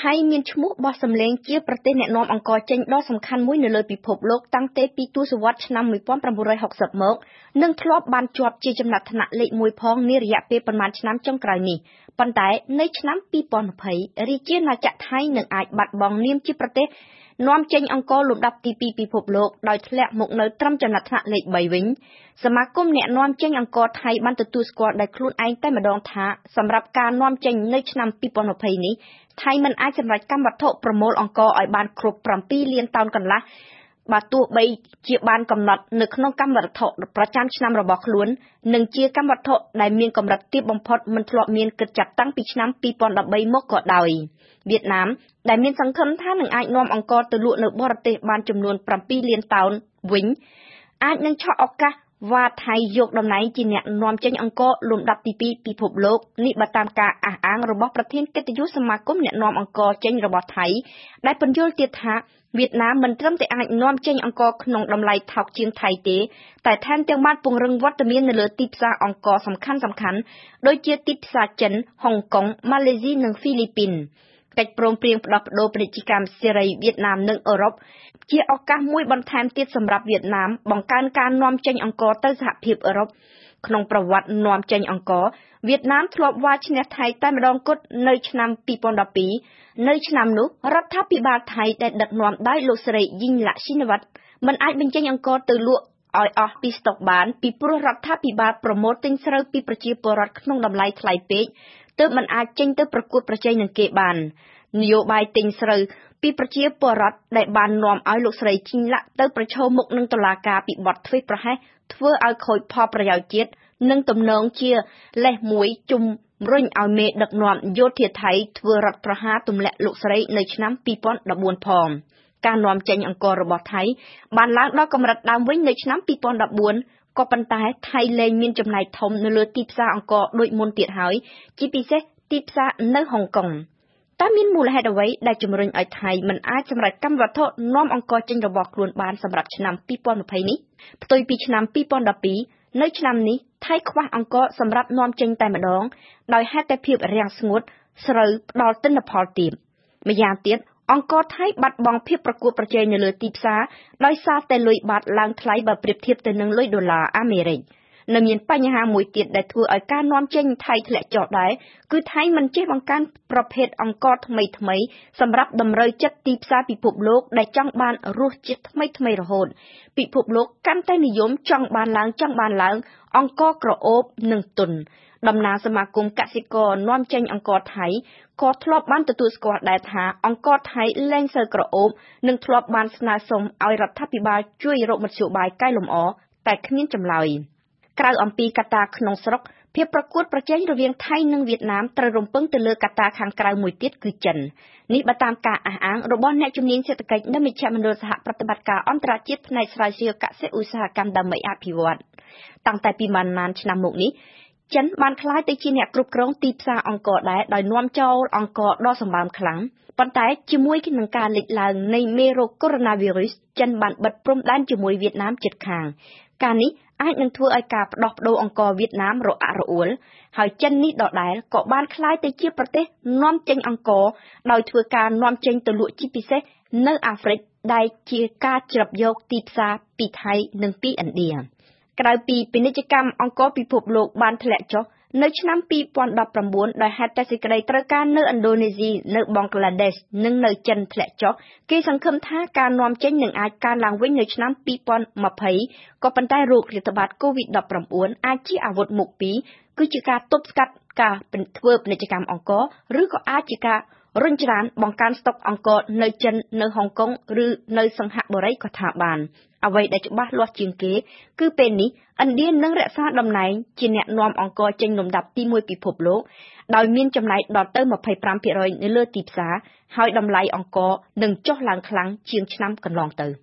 ថៃមានឈ្មោះបោះសម្លេងជាប្រទេសអ្នកនាំអង្ករចេញដ៏សំខាន់មួយនៅលើពិភពលោកតាំងតែពីទសវត្សរ៍ឆ្នាំ1960មក និងធ្លាប់បានជាប់ជាចំណាត់ថ្នាក់លេខ1ផងនារយៈពេលប៉ុន្មានឆ្នាំចុងក្រោយនេះប៉ុន្តែនៅឆ្នាំ2020រាជាណាចក្រថៃនឹងអាចបាត់បង់នាមជាប្រទេស នាំចេញអង្ករលំដាប់ទី2ពិភពលោកដោយធ្លាក់មកនៅត្រឹមចំណាត់ថ្នាក់លេខ3វិញសមាគមអ្នកនាំចេញអង្ករថៃបានទទួលស្គាល់ដោយខ្លួនឯងតែម្ដងថាសម្រាប់ការនាំចេញនៅឆ្នាំ2020នេះថៃមិនអាចសម្រេចកម្មវត្ថុប្រមូលអង្ករឲ្យបានគ្រប់7លានតោនកន្លះ បើទោះបីជាបានកំណត់នៅក្នុងកម្មវត្ថុប្រចាំឆ្នាំរបស់ខ្លួន និងជាកម្មវត្ថុដែលមានកម្រិតទាបបំផុតមិនធ្លាប់មានគិតចាប់តាំងពីឆ្នាំ2013មកក៏ដោយវៀតណាមដែលមានសង្ឃឹមថានឹងអាចនាំអង្ករទៅលក់នៅបរទេសបានចំនួន7លានតោនវិញអាចនឹងឆក់ឱកាស វ៉ាថៃយកតំណែងជាអ្នកនាំចេញអង្ករលំដាប់ទី2ពិភពលោកនេះបើតាមការអះអាងរបស់ប្រធានកិត្តិយសសមាគមអ្នកនាំអង្ករចេញរបស់ថៃ ដែលពន្យល់ទៀតថាវៀតណាមមិនត្រឹមតែអាចនាំចេញអង្ករក្នុងតម្លៃថោកជាងថៃទេ តែថែមទាំងបានពង្រឹងវត្តមាននៅលើទីផ្សារអង្ករសំខាន់ៗដូចជាទីផ្សារចិន ហុងកុង ម៉ាឡេស៊ីនិងហ្វីលីពីន កិច្ចព្រមព្រៀងផ្ដោះប្ដូរពាណិជ្ជកម្មសេរីវៀតណាមនិងអឺរ៉ុបជាឱកាសមួយបន្ថែមទៀតសម្រាប់វៀតណាមបង្កើនការនាំចេញអង្ករទៅសហភាពអឺរ៉ុបក្នុងប្រវត្តិនាំចេញអង្ករវៀតណាមធ្លាប់វាយឈ្នះថៃតែម្ដងគត់នៅឆ្នាំ2012នៅឆ្នាំនោះរដ្ឋាភិបាលថៃដែលដឹកនាំដោយលោកស្រីយីងឡាក់ស៊ីនវ៉ាត់មិនអាចបញ្ចេញអង្ករទៅលក់ឲ្យអស់ពីស្តុកបានពីព្រោះរដ្ឋាភិបាលប្រមូលទិញស្រូវពីប្រជាពលរដ្ឋក្នុងតម្លៃថ្លៃពេក ទើបមិនអាចចេញទៅប្រកួតប្រជែងនឹងគេបាននយោបាយទិញស្រូវពីប្រជាពលរដ្ឋដែលបាននាំឲ្យលោកស្រីជីងឡាក់ទៅប្រឈមមុខនឹងតុលាការពីបទធ្វេសប្រហែសធ្វើឲ្យខូចផលប្រយោជន៍ជាតិនិងទំនងជាលេសមួយជំរុញឲ្យមេដឹកនាំយោធាថៃធ្វើរដ្ឋប្រហារទម្លាក់លោកស្រីនៅឆ្នាំ2014ផងការនាំចេញអង្កររបស់ថៃបានឡើងដល់កម្រិតដើមវិញនៅឆ្នាំ2014 ក៏ប៉ុន្តែថៃលែងមានចំណាយធំនៅលើទីផ្សារអង្ករដូចមុនទៀតហើយ ជាពិសេសទីផ្សារនៅហុងកុងតើមានមូលហេតុអ្វីដែលជំរុញឲ្យថៃមិនអាចសម្រេចកម្មវត្ថុនាំអង្ករចេញរបស់ខ្លួនបានសម្រាប់ឆ្នាំ2020នេះផ្ទុយពីឆ្នាំ2012នៅឆ្នាំនេះថៃខ្វះអង្ករសម្រាប់នាំចេញតែម្ដង ដោយហេតុតែភាពរាំងស្ងួតស្រូវផ្ដល់ទិន្នផលទាបម្យ៉ាងទៀត អង្គរថៃបាត់បង់ភាពប្រកួតប្រជែងនៅលើទីផ្សារដោយសារតែលុយបាតឡើងថ្លៃបើប្រៀបធៀបទៅនឹងលុយដុល្លារអាមេរិក។នៅមានបញ្ហាមួយទៀតដែលធ្វើឲ្យការនាំចេញថៃធ្លាក់ចុះដែរគឺថៃមិនចេះបង្កើនប្រភេទអង្ករថ្មីថ្មីសម្រាប់តម្រូវចិត្តទីផ្សារពិភពលោកដែលចង់បានរសជាតិថ្មីថ្មីរហូតពិភពលោកកាន់តែនិយមចង់បានឡើងចង់បានឡើងអង្ករក្រអូបនិងទុន តំណាងសមាគមកសិករនាំចេញអង្ករថៃក៏ធ្លាប់បានទទួលស្គាល់ដែរថាអង្ករថៃលែងសូវក្រអូបនិងធ្លាប់បានស្នើសុំឲ្យរដ្ឋាភិបាលជួយរកមធ្យោបាយកែលម្អតែគ្មានចម្លើយ។ក្រៅអំពីកត្តាក្នុងស្រុកភាពប្រកួតប្រជែងរវាងថៃនិងវៀតណាមត្រូវរំពឹងទៅលើកត្តាខាងក្រៅមួយទៀតគឺចិននេះបើតាមការអះអាងរបស់អ្នកជំនាញសេដ្ឋកិច្ចនៅមជ្ឈមណ្ឌលសហប្រតិបត្តិការអន្តរជាតិផ្នែកស្រាវជ្រាវកសិឧស្សាហកម្មដើម្បីអភិវឌ្ឍតាំងតែពីប៉ុន្មានឆ្នាំមកនេះ ចិនបានក្លាយទៅជាអ្នកគ្រប់គ្រងទីផ្សារអង្ករដែរដោយនាំចូលអង្ករដ៏សម្បើមខ្លាំងប៉ុន្តែជាមួយនឹងការលេចឡើងនៃមេរោគកូវីដ -19 ចិនបានបិទព្រំដែនជាមួយវៀតណាមជិតខាង ការនេះអាចនឹងធ្វើឲ្យការផ្ដោះប្ដូរអង្ករវៀតណាមរអាក់រអួលហើយចិននេះដដែលក៏បានក្លាយទៅជាប្រទេសនាំចេញអង្ករដោយធ្វើការនាំចេញទៅលក់ជាពិសេសនៅអាហ្វ្រិកដែលជាការជ្រាបយកទីផ្សារពីថៃនិងពីឥណ្ឌា ក្រៅពីពាណិជ្ជកម្មអង្ករពិភពលោកបានធ្លាក់ចុះនៅឆ្នាំ 2019 ដោយហេតុតែសេចក្តីត្រូវការនៅឥណ្ឌូនេស៊ី នៅបង់ក្លាដេស និងនៅចិនធ្លាក់ចុះ គេសង្ឃឹមថាការនាំចេញនឹងអាចកើនឡើងវិញនៅឆ្នាំ 2020 ក៏ប៉ុន្តែโรគរាតត្បាត COVID-19 អាចជាអាវុធមុខពីរ គឺជាការទប់ស្កាត់ការធ្វើពាណិជ្ជកម្មអង្ករ ឬក៏អាចជាការ រុញច្រានបង្កើនស្តុកអង្ករនៅចិននៅហុងកុងឬនៅសិង្ហបុរីក៏ថាបានអ្វីដែលច្បាស់លាស់ជាងគេ គឺពេលនេះឥណ្ឌានឹងរក្សាតំណែងជាអ្នកនាំអង្ករចេញលំដាប់ទី1ពិភពលោកដោយមានចំណែកដល់ទៅ25%នៅលើទីផ្សារហើយតម្លៃអង្ករនឹងចុះឡើងខ្លាំងជាងឆ្នាំកន្លងទៅ។